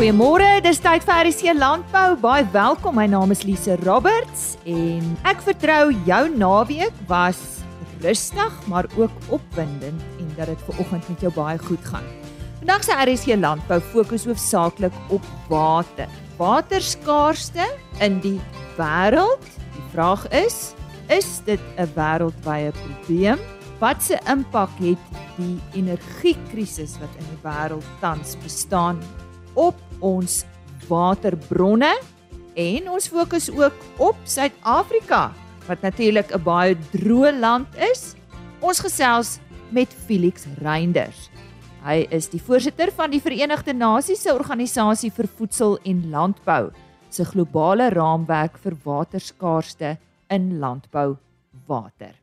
Goeiemôre, dis tyd vir RC Landbou. Baie welkom. My naam is Lise Roberts en ek vertrou jou naweek was rustig, maar ook opwindend en dat dit ver oggend met jou baie goed gaan. Vandag se RC Landbou fokus hoofsaaklik op water. Waterskaarste in die wêreld. Die vraag is, is dit 'n wêreldwye probleem? Wat se impak het die energiekrisis wat in die wêreld tans bestaan op ons waterbronne en ons fokus ook op Suid-Afrika wat natuurlik 'n baie droë land is. Ons gesels met Felix Reinders. Hy is die voorsitter van die Verenigde Nasies se organisasie vir voedsel en landbou se globale raamwerk vir waterskaarste in landbou water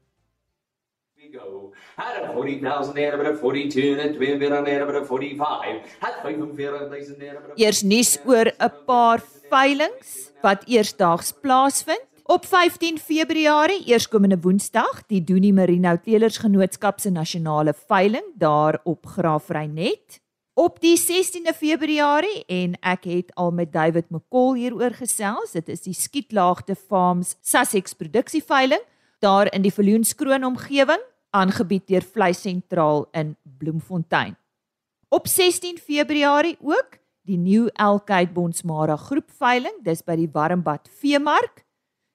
go. Had a 40,000 naira, but a 42 en 2 weer naira, but a 45. Had 45,000 naira, but Eers nuus oor 'n paar veilinge wat eersdaags plaasvind. Op 15 Februarie, eerskomende Woensdag, die Doenie Merino Teelers Genootskap se nasionale veiling daar op Graafreinet. Op die 16de Februarie en ek het al met David McCall hieroor gesels. Dit is die Skietlaagte Farms Sussex produksieveiling daar in die Viljoenskroon omgewing aangebied deur Vleis Sentraal in Bloemfontein. Op 16 Februarie ook die New Elkite Bonsmara groep veiling, dis by die Warmbad Veemark.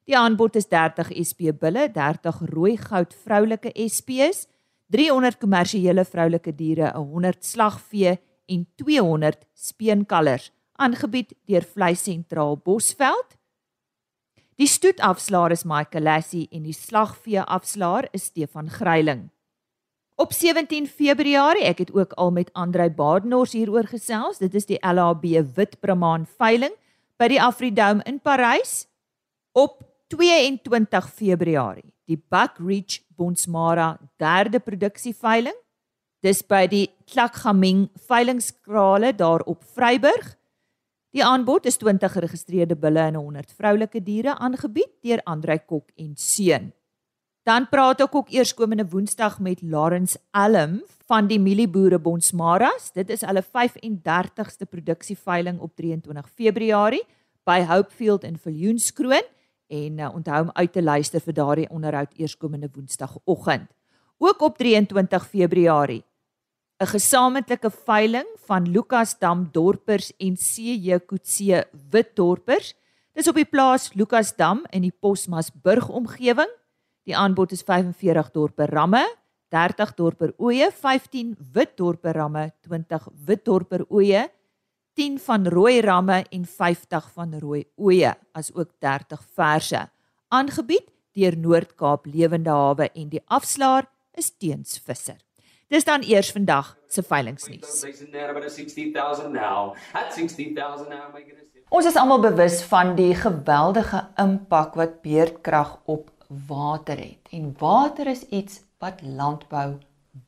Die aanbod is 30 SP bulle, 30 rooi goud vroulike SP's, 300 kommersiële vroulike diere, 100 slagvee en 200 speenkalvers aangebied deur Vleis Sentraal Bosveld. Die stoetafslaer is Michael Lassie en die slagvee afslaer is Stefan Gryiling. Op 17 Februarie, ek het ook al met Andrei Badenhorst hieroor gesels. Dit is die LHB Witbramaan veiling by die Afridome in Parys. Op 22 Februarie, die Buck Ridge Bonsmara derde produksieveiling. Dis by die Klakgaming veilingskrale daar op Vryburg. Die aanbod is 20 geregistreerde bulle en 100 vroulike diere aangebied deur Andrei Kok en Seun. Dan praat ek ook eerskomende Woensdag met Lawrence Alm van die Mielieboere Bonsmaras. Dit is hulle 35ste produksieveiling op 23 Februarie by Hopefield in Viljoenskroon en uh, onthou om uit te luister vir daardie onderhoud eerskomende Woensdagoggend. Ook op 23 Februarie 'n gesamentlike veiling van Lukasdam dorpers en CJ Kutse wit dorpers. Dis op die plaas Lukasdam in die Posmasburg omgewing. Die aanbod is 45 dorpe ramme, 30 dorpe oeye, 15 wit dorpe ramme, 20 wit dorpe oeye, 10 van rooi ramme en 50 van rooi oeye, asook 30 verse. Aangebied deur Noord-Kaap Lewende Hawe en die afslaer is Teens Visser. Dis dan eers vandag se veilingnuus. Ons is almal bewus van die geweldige impak wat beerdkrag op water het. En water is iets wat landbou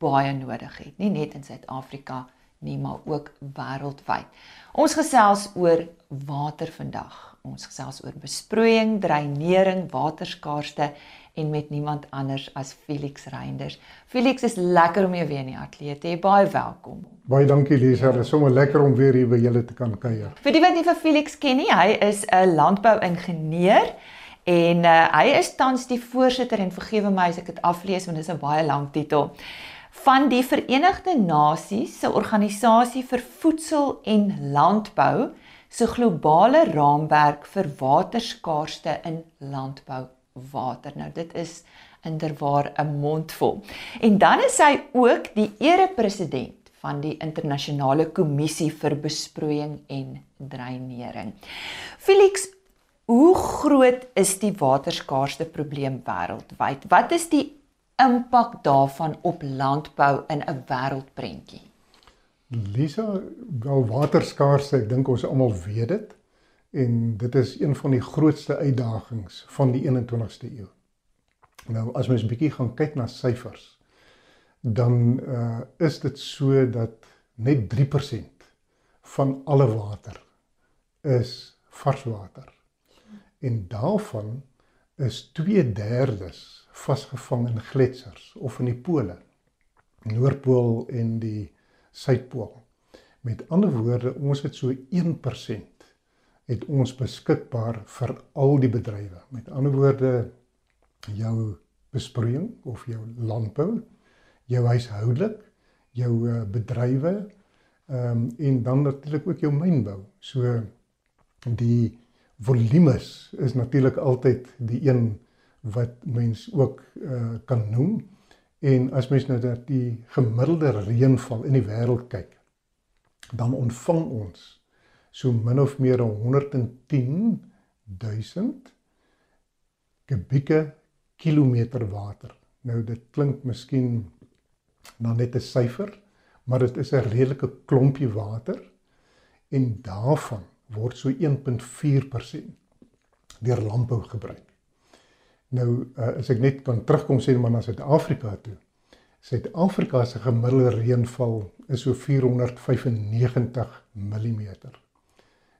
baie nodig het, nie net in Suid-Afrika nie, maar ook wêreldwyd. Ons gesels oor water vandag. Ons gesels oor besproeiing, dreinering, waterskaarste en met niemand anders as Felix Reinders. Felix is lekker om jou weer in die ateljee te hê. Baie welkom. Baie dankie Lisa. Dit is sommer lekker om weer hier by julle te kan kuier. Vir die wat nie vir Felix ken nie, hy is 'n landbouingenieur en uh, hy is tans die voorsitter en vergewe my as ek dit aflees want dit is 'n baie lang titel van die Verenigde Nasies se organisasie vir voedsel en landbou se globale raamwerk vir waterskaarste in landbou water. Nou dit is inderwaar 'n mondvol. En dan is hy ook die erepresident van die internasionale kommissie vir besproeiing en dreinering. Felix, hoe groot is die waterskaarste probleem wêreldwyd? Wat is die impak daarvan op landbou in 'n wêreldprentjie? Lisa, wel waterskaarste, ek dink ons almal weet dit en dit is een van die grootste uitdagings van die 21ste eeu. Nou as mens 'n bietjie gaan kyk na syfers, dan uh is dit so dat net 3% van alle water is varswater. En daarvan is 2/3 vasgevang in gletsers of in die pole. Noordpool en die Suidpool. Met ander woorde, ons het so 1% het ons beskikbaar vir al die bedrywe. Met ander woorde, jou besproeiing of jou landbou, jou huishoudelik, jou uh, bedrywe, ehm um, en dan natuurlik ook jou mynbou. So die volumes is natuurlik altyd die een wat mens ook uh, kan noem. En as mens nou dat die gemiddelde reënval in die wêreld kyk, dan ontvang ons so min of meer 110 000 kubieke kilometer water. Nou dit klink miskien dan net 'n syfer, maar dit is 'n redelike klompie water en daarvan word so 1.4% deur landbou gebruik. Nou uh, as ek net kan terugkom sê maar na Suid-Afrika toe. Suid-Afrika se gemiddelde reënval is so 495 mm.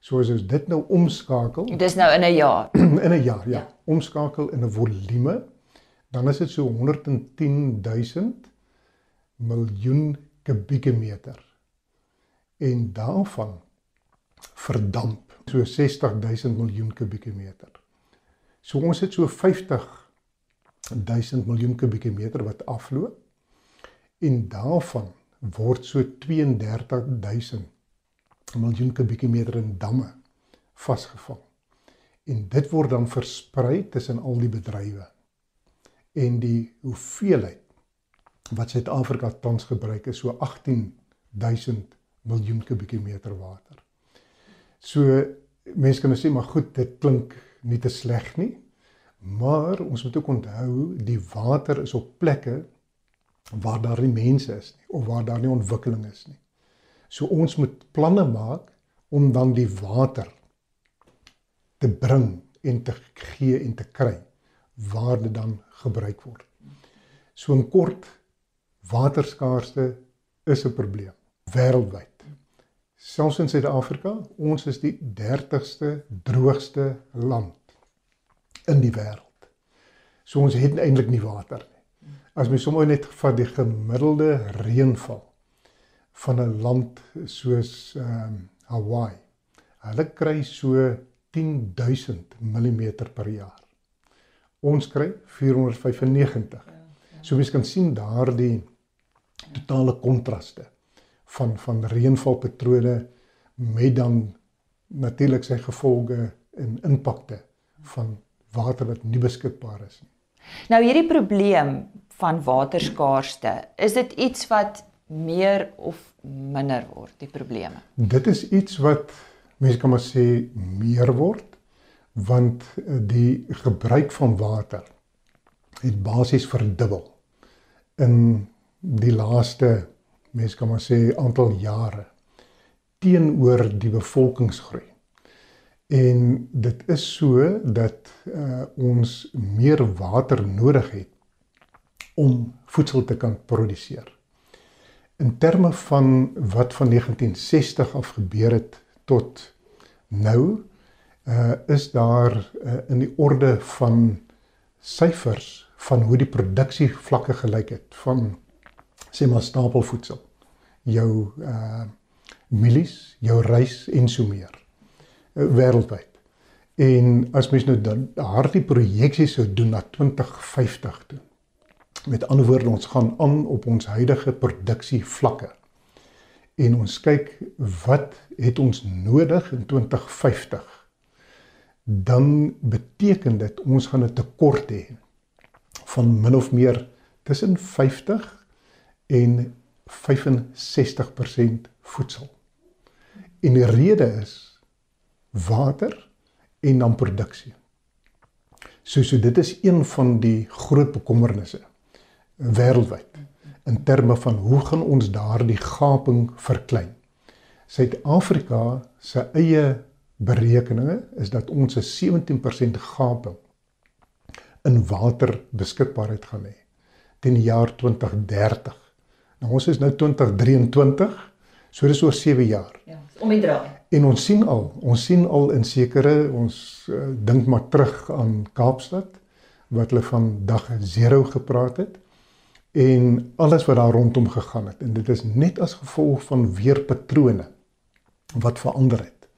So as ons dit nou omskakel, dis nou in 'n jaar. in 'n jaar, ja. ja. Omskakel in 'n volume, dan is dit so 110 000 miljoen kubieke meter. En daarvan verdamp so 60 000 miljoen kubieke meter. So ons het so 50 000 miljoen kubieke meter wat afloop en daarvan word so 32 000 miljoen kubieke meter in damme vasgevang. En dit word dan versprei tussen al die bedrywe. En die hoeveelheid wat Suid-Afrika tans gebruik is so 18 000 miljoen kubieke meter water. So mense kan nou sê maar goed, dit klink nie te sleg nie. Maar ons moet ook onthou die water is op plekke waar daar nie mense is nie of waar daar nie ontwikkeling is nie. So ons moet planne maak om dan die water te bring en te gee en te kry waar dit dan gebruik word. So in kort waterskaarste is 'n probleem wêreldwyd. Selfs in Suid-Afrika, ons is die 30ste droogste land in die wêreld. So ons het eintlik nie water nie. As mens sommer net vat die gemiddelde reënval van 'n land soos ehm um, Hawaii. Hulle kry so 10000 mm per jaar. Ons kry 495. So mens kan sien daardie totale kontraste van van reënvalpatrone met dan natuurlik sy gevolge en impakte van water wat nie beskikbaar is nie. Nou hierdie probleem van waterskaarste, is dit iets wat meer of minder word die probleme? Dit is iets wat mense kan maar sê meer word want die gebruik van water het basies verdubbel in die laaste mense kan maar sê aantal jare teenoor die bevolkingsgroei. En dit is so dat uh, ons meer water nodig het om voedsel te kan produseer. In terme van wat van 1960 af gebeur het tot nou, uh, is daar uh, in die orde van syfers van hoe die produksievlakke gelyk het van sê maar stapelvoedsel. Jou uh mielies, jou rys en so meer. Uh, Wêreldwyd. En as mens nou dan hardie projeksies sou doen na 2050 toe. Met ander woorde, ons gaan aan op ons huidige produksievlakke. En ons kyk wat het ons nodig in 2050? Dan beteken dit ons gaan 'n tekort hê van min of meer tussen 50 en 65% voedsel. En die rede is water en dan produksie. So so dit is een van die groot bekommernisse wêreldwyd in terme van hoe gaan ons daardie gaping verklein. Suid-Afrika se eie berekeninge is dat ons 'n 17% gaping in water beskikbaarheid gaan hê teen die jaar 2030. Nou ons is nou 2023. So dis oor 7 jaar. Ja, om die draai. En ons sien al, ons sien al in sekere ons uh, dink maar terug aan Kaapstad wat hulle van dag 0 gepraat het en alles wat daar rondom gegaan het en dit is net as gevolg van weerpatrone wat verander het.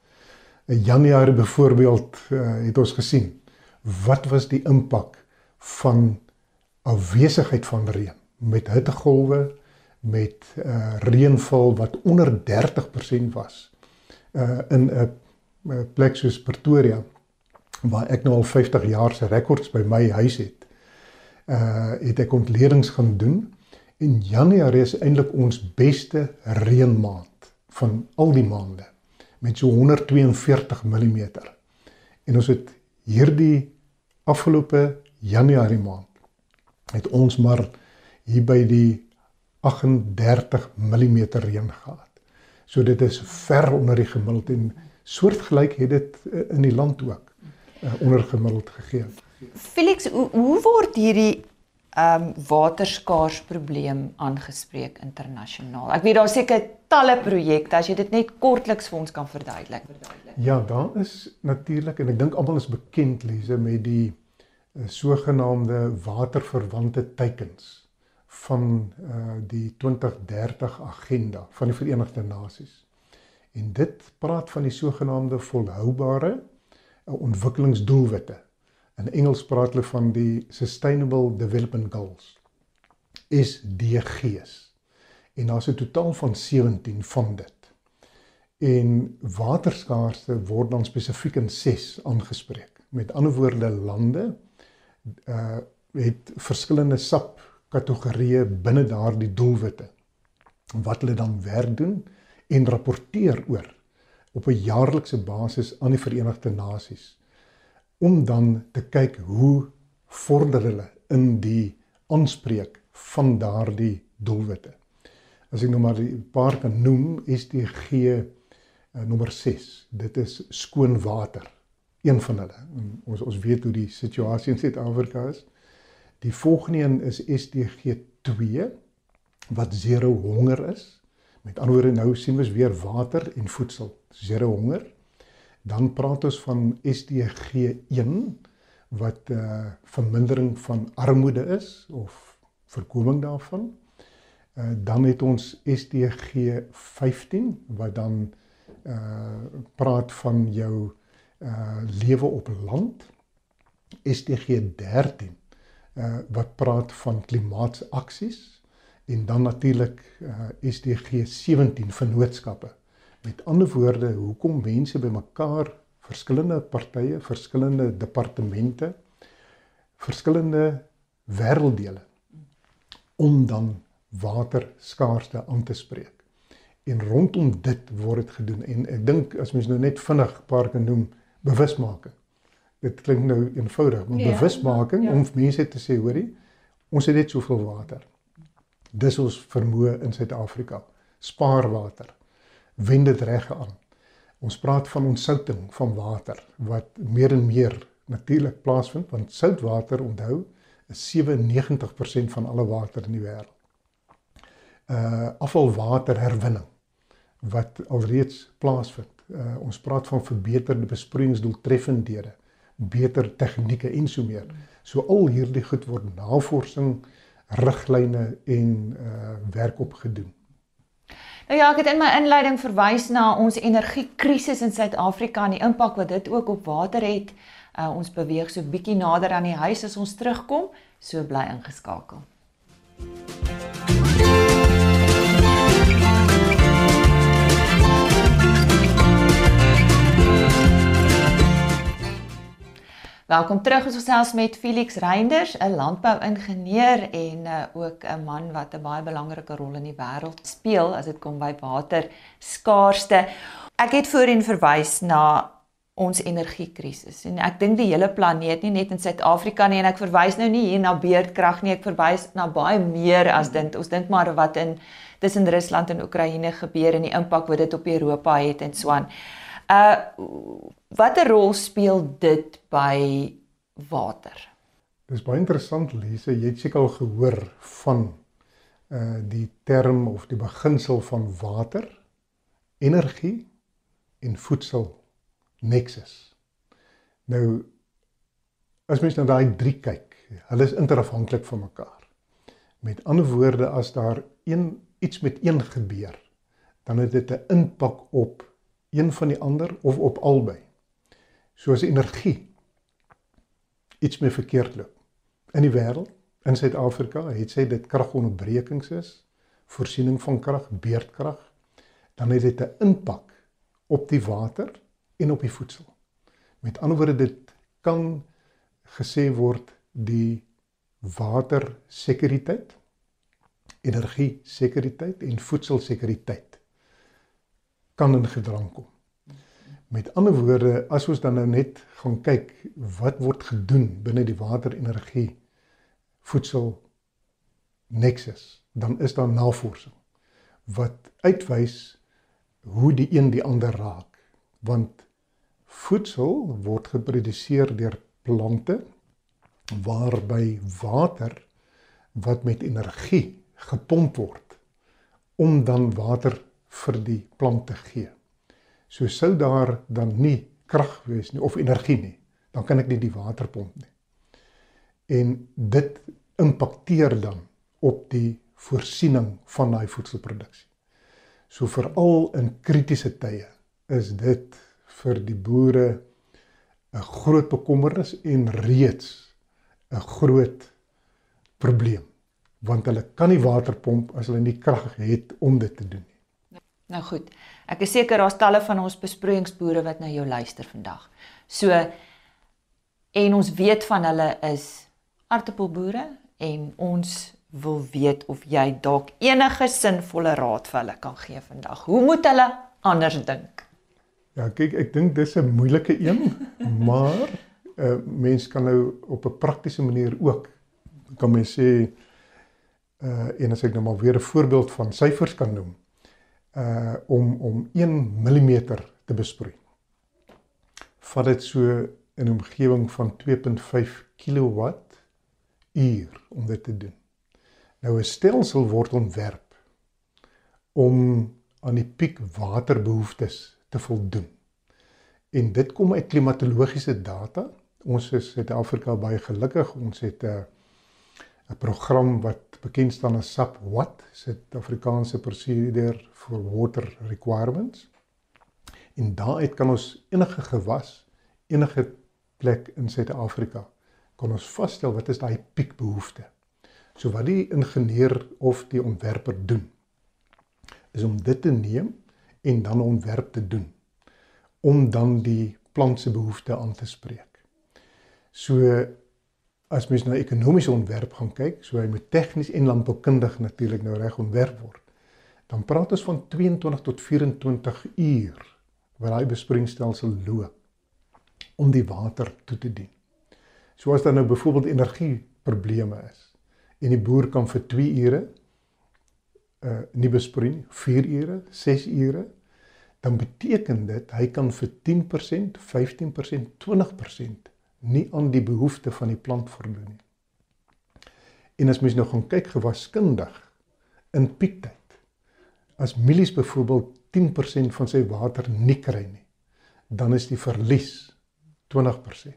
In Januarie byvoorbeeld uh, het ons gesien wat was die impak van afwesigheid van reën met hittegolwe met uh, reënval wat onder 30% was uh, in 'n plek soos Pretoria waar ek nou al 50 jaar se rekords by my huis het. Uh het ek ontledings gaan doen en Januarie is eintlik ons beste reënmaand van al die maande met so 142 mm. En ons het hierdie afgelope Januarie maand het ons maar hier by die 38 mm reën gehad. So dit is ver onder die gemiddeld en soortgelyk het dit uh, in die land ook uh, onder gemiddeld gegee. Felix, hoe, hoe word hierdie ehm um, waterskaars probleem aangespreek internasionaal? Ek weet daar seker talle projekte as jy dit net kortliks vir ons kan verduidelik. Ja, daar is natuurlik en ek dink almal is bekend Lize met die uh, sogenaamde waterverwante teikens van uh, die 2030 agenda van die Verenigde Nasies. En dit praat van die sogenaamde volhoubare ontwikkelingsdoelwitte. In Engels praat hulle van die Sustainable Development Goals. SDG's. En daar's 'n totaal van 17 van dit. En waterskaarste word dan spesifiek in 6 aangespreek. Met ander woorde lande uh het verskillende sub kategorieë binne daardie doelwitte wat hulle dan werk doen en rapporteer oor op 'n jaarlikse basis aan die Verenigde Nasies om dan te kyk hoe vorder hulle in die aanspreek van daardie doelwitte. As ek nou maar 'n paar kan noem, SDG uh, nommer 6. Dit is skoon water. Een van hulle. Ons ons weet hoe die situasie in Suid-Afrika is. Die volgende een is SDG 2 wat zero honger is. Met ander woorde nou sien ons weer water en voedsel, zero honger. Dan praat ons van SDG 1 wat uh vermindering van armoede is of voorkoming daarvan. Uh dan het ons SDG 15 wat dan uh praat van jou uh lewe op land. SDG 13 uh wat praat van klimaatsaksies en dan natuurlik uh, SDG 17 vennootskappe. Met ander woorde, hoekom mense bymekaar verskillende partye, verskillende departemente, verskillende wêrelddele om dan waterskaarste aan te spreek. En rondom dit word dit gedoen en ek dink as mens nou net vinnig 'n paar kan noem, bewusmaking. Dit klink nou eenvoudig, maar ja, bewusmaking ja. om mense te sê, hoorie, ons het net soveel water. Dis ons vermoë in Suid-Afrika. Spaar water. Wend dit reg aan. Ons praat van ontsouting van water wat meer en meer natuurlik plaasvind want soutwater onthou is 97% van alle water in die wêreld. Uh afvalwaterherwinning wat alreeds plaasvind. Uh ons praat van verbeterde besproeiingsdoeltreffendhede, beter tegnieke en so meer. So al hierdie goed word navorsing riglyne en uh werk op gedoen. Nou ja, ek het in my inleiding verwys na ons energiekrisis in Suid-Afrika en die impak wat dit ook op water het. Uh ons beweeg so bietjie nader aan die huis as ons terugkom, so bly ingeskakel. Welkom terug ons gesels met Felix Reinders, 'n landbouingenieur en uh, ook 'n man wat 'n baie belangrike rol in die wêreld speel as dit kom by water skaarsste. Ek het voorheen verwys na ons energiekrisis en ek dink die hele planeet nie net in Suid-Afrika nie en ek verwys nou nie hier na beerdkrag nie, ek verwys na baie meer as dit. Ons dink maar wat in tussen Rusland en Oekraïne gebeur en die impak wat dit op Europa het en so aan. Uh watter rol speel dit by water? Dis baie interessant Lise, jy het seker al gehoor van uh die term of die beginsel van water, energie en voedsel nexus. Nou as mens na daai drie kyk, hulle is interafhanklik van mekaar. Met ander woorde as daar een iets met een gebeur, dan het dit 'n impak op een van die ander of op albei. Soos energie iets mee verkeerd loop in die wêreld, in Suid-Afrika, het sy dit kragonderbrekings is, voorsiening van krag, beerdkrag, dan het dit 'n impak op die water en op die voedsel. Met ander woorde dit kan gesê word die watersekuriteit, energiesekuriteit en voedselsekuriteit kan in gedrang kom. Met ander woorde, as ons dan nou net gaan kyk wat word gedoen binne die waterenergie voedsel nexus, dan is daar navorsing wat uitwys hoe die een die ander raak. Want voedsel word geproduseer deur plante waarby water wat met energie gepomp word om dan water vir die plant te gee. So sou daar dan nie krag wees nie of energie nie, dan kan ek nie die water pomp nie. En dit impakteer dan op die voorsiening van daai voedselproduksie. So veral in kritiese tye is dit vir die boere 'n groot bekommernis en reeds 'n groot probleem want hulle kan nie water pomp as hulle nie krag het om dit te doen. Nou goed. Ek is seker daar's talle van ons besproeiingsboere wat na jou luister vandag. So en ons weet van hulle is aartappelboere en ons wil weet of jy dalk enige sinvolle raad vir hulle kan gee vandag. Hoe moet hulle anders dink? Ja, kyk, ek dink dis 'n moeilike een, maar 'n uh, mens kan nou op 'n praktiese manier ook kan mens sê uh en as ek nou maar weer 'n voorbeeld van syfers kan noem uh om om 1 mm te besproei. Vat dit so in 'n omgewing van 2.5 kW uur om dit te doen. Nou 'n stelsel word ontwerp om aan die piek waterbehoeftes te voldoen. En dit kom uit klimatologiese data. Ons is Suid-Afrika baie gelukkig. Ons het 'n 'n program wat bekend staan as SAP WAT, Suid-Afrikaanse Procedure for Water Requirements. En daaruit kan ons enige gewas, enige plek in Suid-Afrika kan ons vasstel wat is daai piekbehoefte. So wat die ingenieur of die ontwerper doen is om dit te neem en dan 'n ontwerp te doen om dan die plant se behoefte aan te spreek. So as mens na ekonomiese ontwerp gaan kyk, so hy moet tegnies en landboukundig natuurlik nou reg ontwerp word. Dan praat ons van 22 tot 24 uur wat daai besproeiingsstelsel loop om die water toe te dien. So as daar nou byvoorbeeld energieprobleme is en die boer kan vir 2 ure uh nie besproei nie, 4 ure, 6 ure, dan beteken dit hy kan vir 10%, 15%, 20% nie aan die behoeftes van die plant voldoen nie. En as mens nou gaan kyk gewaskundig in piektyd. As mielies byvoorbeeld 10% van sy water nie kry nie, dan is die verlies 20%.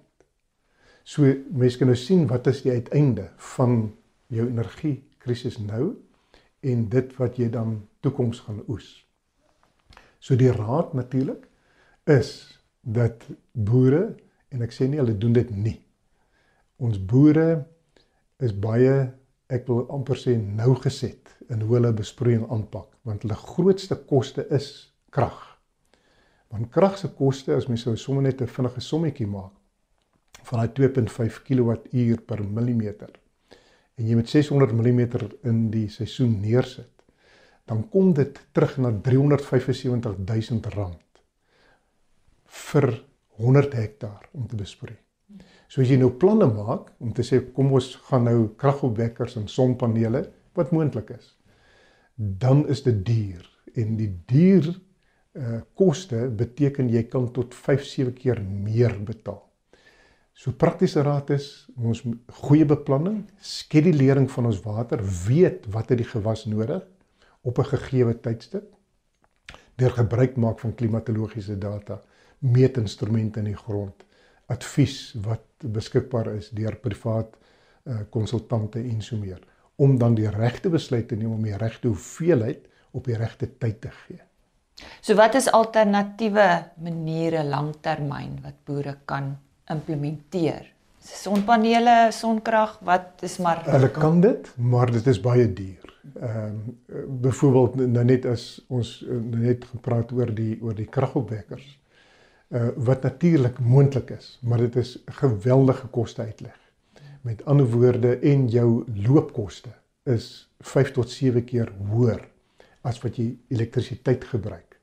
So mense kan nou sien wat is die uiteinde van jou energiekrisis nou en dit wat jy dan toekoms gaan oes. So die raad natuurlik is dat boere en ek sê nie hulle doen dit nie. Ons boere is baie ek wil amper sê nou geset in hoe hulle besproeiing aanpak want hulle grootste koste is krag. Want krag se koste as mens sou sommer net 'n vinnige sommetjie maak van daai 2.5 kWh per millimeter en jy met 600 mm in die seisoen neersit dan kom dit terug na 375 000 rand vir 100 hektaar om te besproei. So as jy nou planne maak om te sê kom ons gaan nou kragopwekkers en sonpanele wat moontlik is, dan is dit duur en die duur uh koste beteken jy kan tot 5 7 keer meer betaal. So praktiese raad is ons goeie beplanning, skedulering van ons water, weet wat het die gewas nodig op 'n gegeewe tydstip deur gebruik maak van klimatologiese data meetinstrumente in die grond, advies wat beskikbaar is deur privaat uh, konsultante en so meer om dan die regte besluit te neem om die regte hoeveelheid op die regte tyd te gee. So wat is alternatiewe maniere langtermyn wat boere kan implementeer? Sonpanele, sonkrag, wat is maar Hulle kan dit, maar dit is baie duur. Ehm um, byvoorbeeld nou net as ons nou net gepraat oor die oor die kragopwekkers. Uh wat natuurlik moontlik is, maar dit is geweldige koste uitleg. Met ander woorde en jou loopkoste is 5 tot 7 keer hoër as wat jy elektrisiteit gebruik.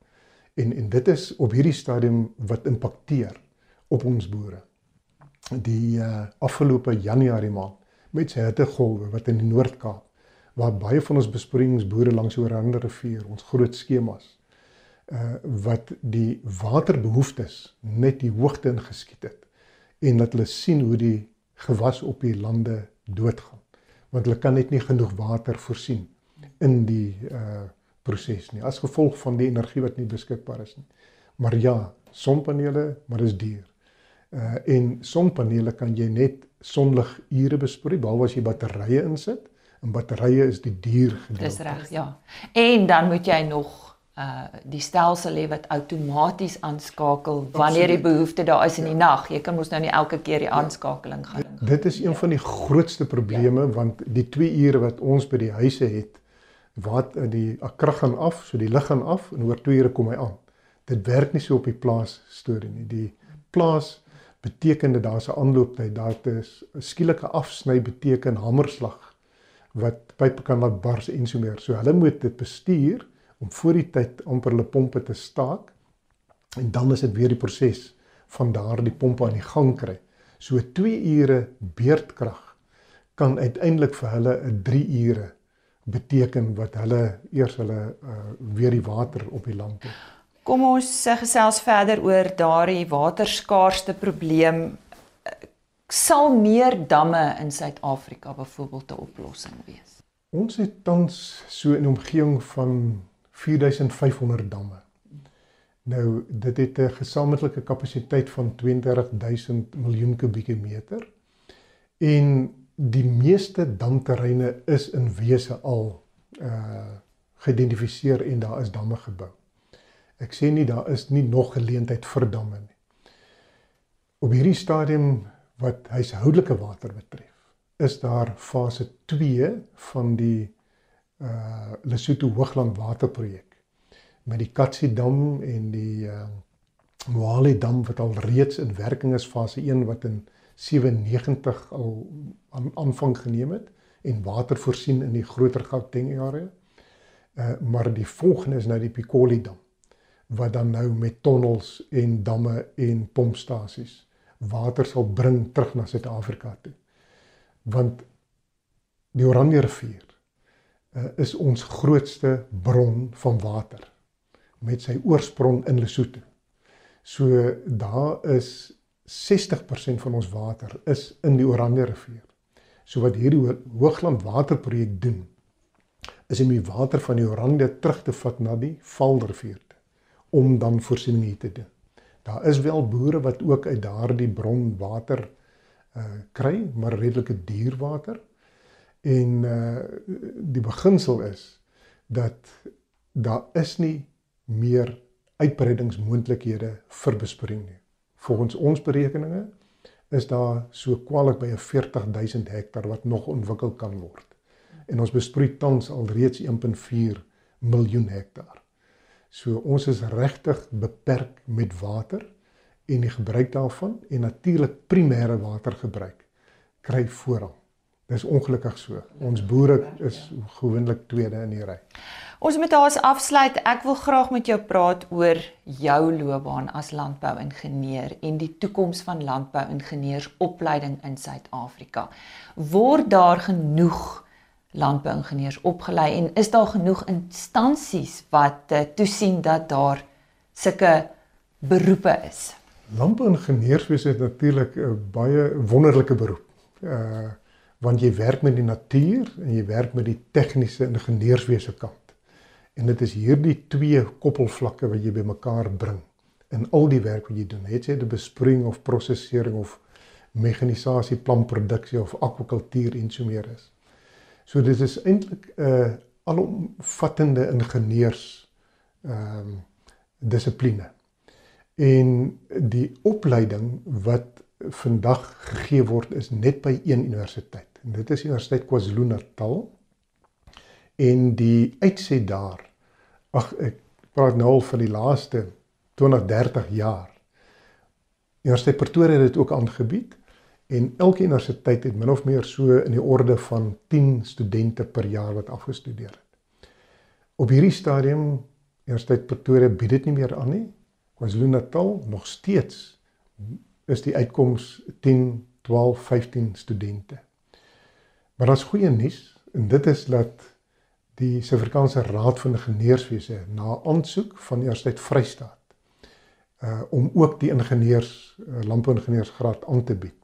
En en dit is op hierdie stadium wat impakteer op ons boere. Die uh afgelope Januarie maand met sy hittegolwe wat in die Noord-Kaap waar baie van ons besproeiingsboere langs die Oranje rivier, ons groot skemas, uh wat die waterbehoeftes net die hoogte ingeskiet het en dat hulle sien hoe die gewas op die lande doodgaan want hulle kan net nie genoeg water voorsien in die uh proses nie as gevolg van die energie wat nie beskikbaar is nie. Maar ja, sonpanele, maar dis duur. Uh en sonpanele kan jy net sonlig ure besproei behalwe as jy batterye insit. En batterye is die duur gedeelte. Dis reg, ja. En dan moet jy nog uh die stelsel hê wat outomaties aanskakel wanneer die behoefte daar is in die ja. nag. Jy kan mos nou nie elke keer die ja. aanskakeling gaan doen. Dit is een van die grootste probleme ja. want die 2 ure wat ons by die huise het wat die krag gaan af, so die lig gaan af en oor 2 ure kom hy aan. Dit werk nie so op die plaas storie nie. Die plaas beteken dat daar's 'n aanlooptyd, daar is 'n skielike afsny beteken hamerslag wat pype kan laat bars en so meer. So hulle moet dit bestuur om voor die tyd amper hulle pompe te staak en dan is dit weer die proses van daardie pompe aan die gang kry. So 2 ure beurtkrag kan uiteindelik vir hulle 'n 3 ure beteken wat hulle eers hulle uh, weer die water op die land het. Kom ons uh, gesels verder oor daardie waterskaarste probleem sal meer damme in Suid-Afrika byvoorbeeld 'n oplossing wees. Ons het tans so 'n omgewing van 4500 damme. Nou dit het 'n gesamentlike kapasiteit van 32000 miljoen kubieke meter en die meeste damterreine is in wese al uh geïdentifiseer en daar is damme gebou. Ek sê nie daar is nie nog geleentheid vir damme nie. Op hierdie stadium wat huishoudelike water betref, is daar fase 2 van die uh Lesotho Hoogland waterprojek met die Katsi dam en die uh Moale dam wat al reeds in werking is fase 1 wat in 97 al aan aanvang geneem het en water voorsien in die groter Gauteng area. Uh maar die volgende is nou die Piccoli dam wat dan nou met tonnels en damme en pompstasies water sal bring terug na Suid-Afrika toe. Want die Oranje rivier is ons grootste bron van water met sy oorsprong in Lesotho. So daar is 60% van ons water is in die Oranje rivier. So wat hierdie Hoogland waterprojek doen is om die water van die Oranje terug te vat na die Vaalrivier om dan voorsiening hier te doen. Daar is wel boere wat ook uit daardie bron water uh kry, maar redelike duur water. En uh die beginsel is dat daar is nie meer uitbreidingsmoontlikhede vir besproeiing nie. Volgens ons berekeninge is daar so kwaliek by 'n 40000 hektaar wat nog ontwikkel kan word. En ons besproei tans al reeds 1.4 miljoen hektaar. So ons is regtig beperk met water en die gebruik daarvan en natuurlik primêre watergebruik kry voorrang. Dis ongelukkig so. Ons boere is gewoonlik tweede in die ry. Ons moet daar afsluit. Ek wil graag met jou praat oor jou loopbaan as landbouingenieur en die toekoms van landbouingenieursopleiding in Suid-Afrika. Word daar genoeg landbouingenieurs opgelei en is daar genoeg instansies wat uh, toesien dat daar sulke beroepe is? Landbouingenieurswese is natuurlik 'n baie wonderlike beroep. Uh want jy werk met die natuur en jy werk met die tegniese ingenieurswese kant. En dit is hierdie twee koppelvlakke wat jy bymekaar bring in al die werk wat jy doen. Het jy die besproeiing of prosesering of mekanisasie, planproduksie of akwakultuur en so meer is. So dit is eintlik 'n uh, alomvattende ingenieurs ehm um, dissipline. En die opleiding wat vandag gegee word is net by een universiteit. En dit is Universiteit KwaZulu-Natal. En die uitset daar ag ek praat nou al van die laaste 20, 30 jaar. Universiteit Pretoria het dit ook aangebied en elke universiteit het min of meer so in die orde van 10 studente per jaar wat afgestudeer het. Op hierdie stadium Universiteit Pretoria bied dit nie meer aan nie. KwaZulu-Natal nog steeds is die uitkoms 10, 12, 15 studente. Maar daar's goeie nuus en dit is dat die Suid-Afrikaanse Raad van Ingenieurswese na aansoek van die Universiteit Vrystaat uh om ook die ingenieurs uh, landbouingenieursgraad aan te bied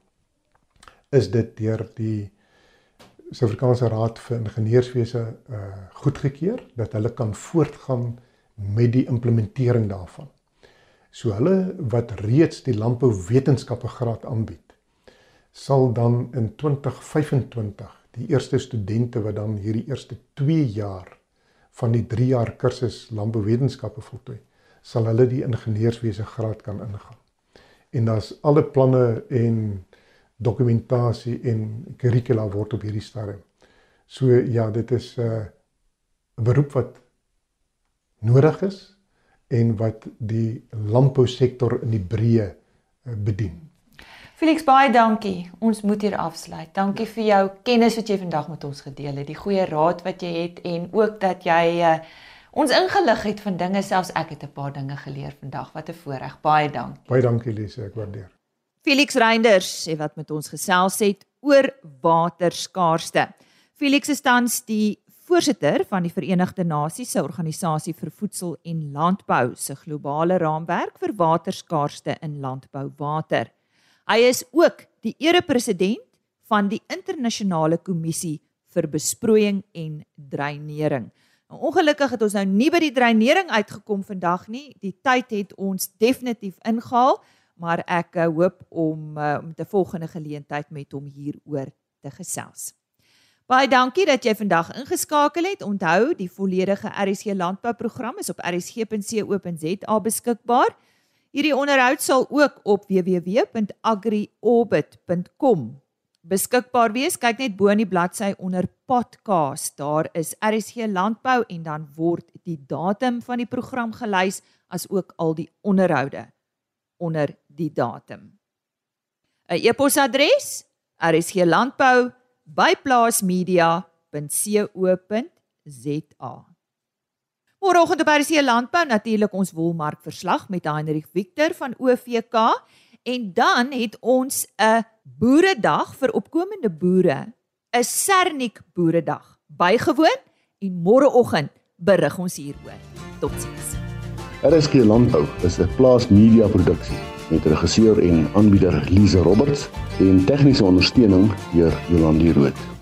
is dit deur die Suid-Afrikaanse Raad vir Ingenieurswese uh goedgekeur dat hulle kan voortgaan met die implementering daarvan. So hulle wat reeds die landbouwetenskappe graad aanbied sal dan in 2025 die eerste studente wat dan hierdie eerste 2 jaar van die 3 jaar kursus landbouwetenskappe voltooi, sal hulle die ingenieurswese graad kan ingaan. En daar's alle planne en dokumentasie en kurrikula word op hierdie stadium. So ja, dit is 'n uh, beroep wat nodig is en wat die landbousektor in die breë uh, bedien. Felix baie dankie. Ons moet hier afsluit. Dankie vir jou kennis wat jy vandag met ons gedeel het, die goeie raad wat jy het en ook dat jy uh, ons ingelig het van dinge selfs ek het 'n paar dinge geleer vandag. Wat 'n voorreg. Baie dankie. Baie dankie Lise, ek waardeer. Felix Reinders sê wat met ons gesels het oor waterskaarste. Felix is tans die voorsitter van die Verenigde Nasies se organisasie vir voedsel en landbou se globale raamwerk vir waterskaarste in landbouwater. Hy is ook die erepresident van die internasionale kommissie vir besproeiing en dreinering. Nou, ongelukkig het ons nou nie by die dreinering uitgekom vandag nie. Die tyd het ons definitief ingehaal, maar ek uh, hoop om uh, om 'n volgende geleentheid met hom hieroor te gesels. Baie dankie dat jy vandag ingeskakel het. Onthou, die volledige RSC landbouprogram is op rsg.co.za beskikbaar. Hierdie onderhoud sal ook op www.agriorbit.com beskikbaar wees. Kyk net bo in die bladsy onder podcast. Daar is RSG Landbou en dan word die datum van die program gelys as ook al die onderhoude onder die datum. 'n E-posadres: rsglandbou@plaasmedia.co.za. Môreoggend op RC Landbou natuurlik ons wolmark verslag met Heinrich Victor van OVK en dan het ons 'n boeredag vir opkomende boere, 'n Sernik boeredag bygewoon en môreoggend berig ons hieroor. Totsiens. RSG Landbou is 'n plaas media produksie met regisseur en aanbieder Lize Roberts en tegniese ondersteuning deur Jolande Rooi.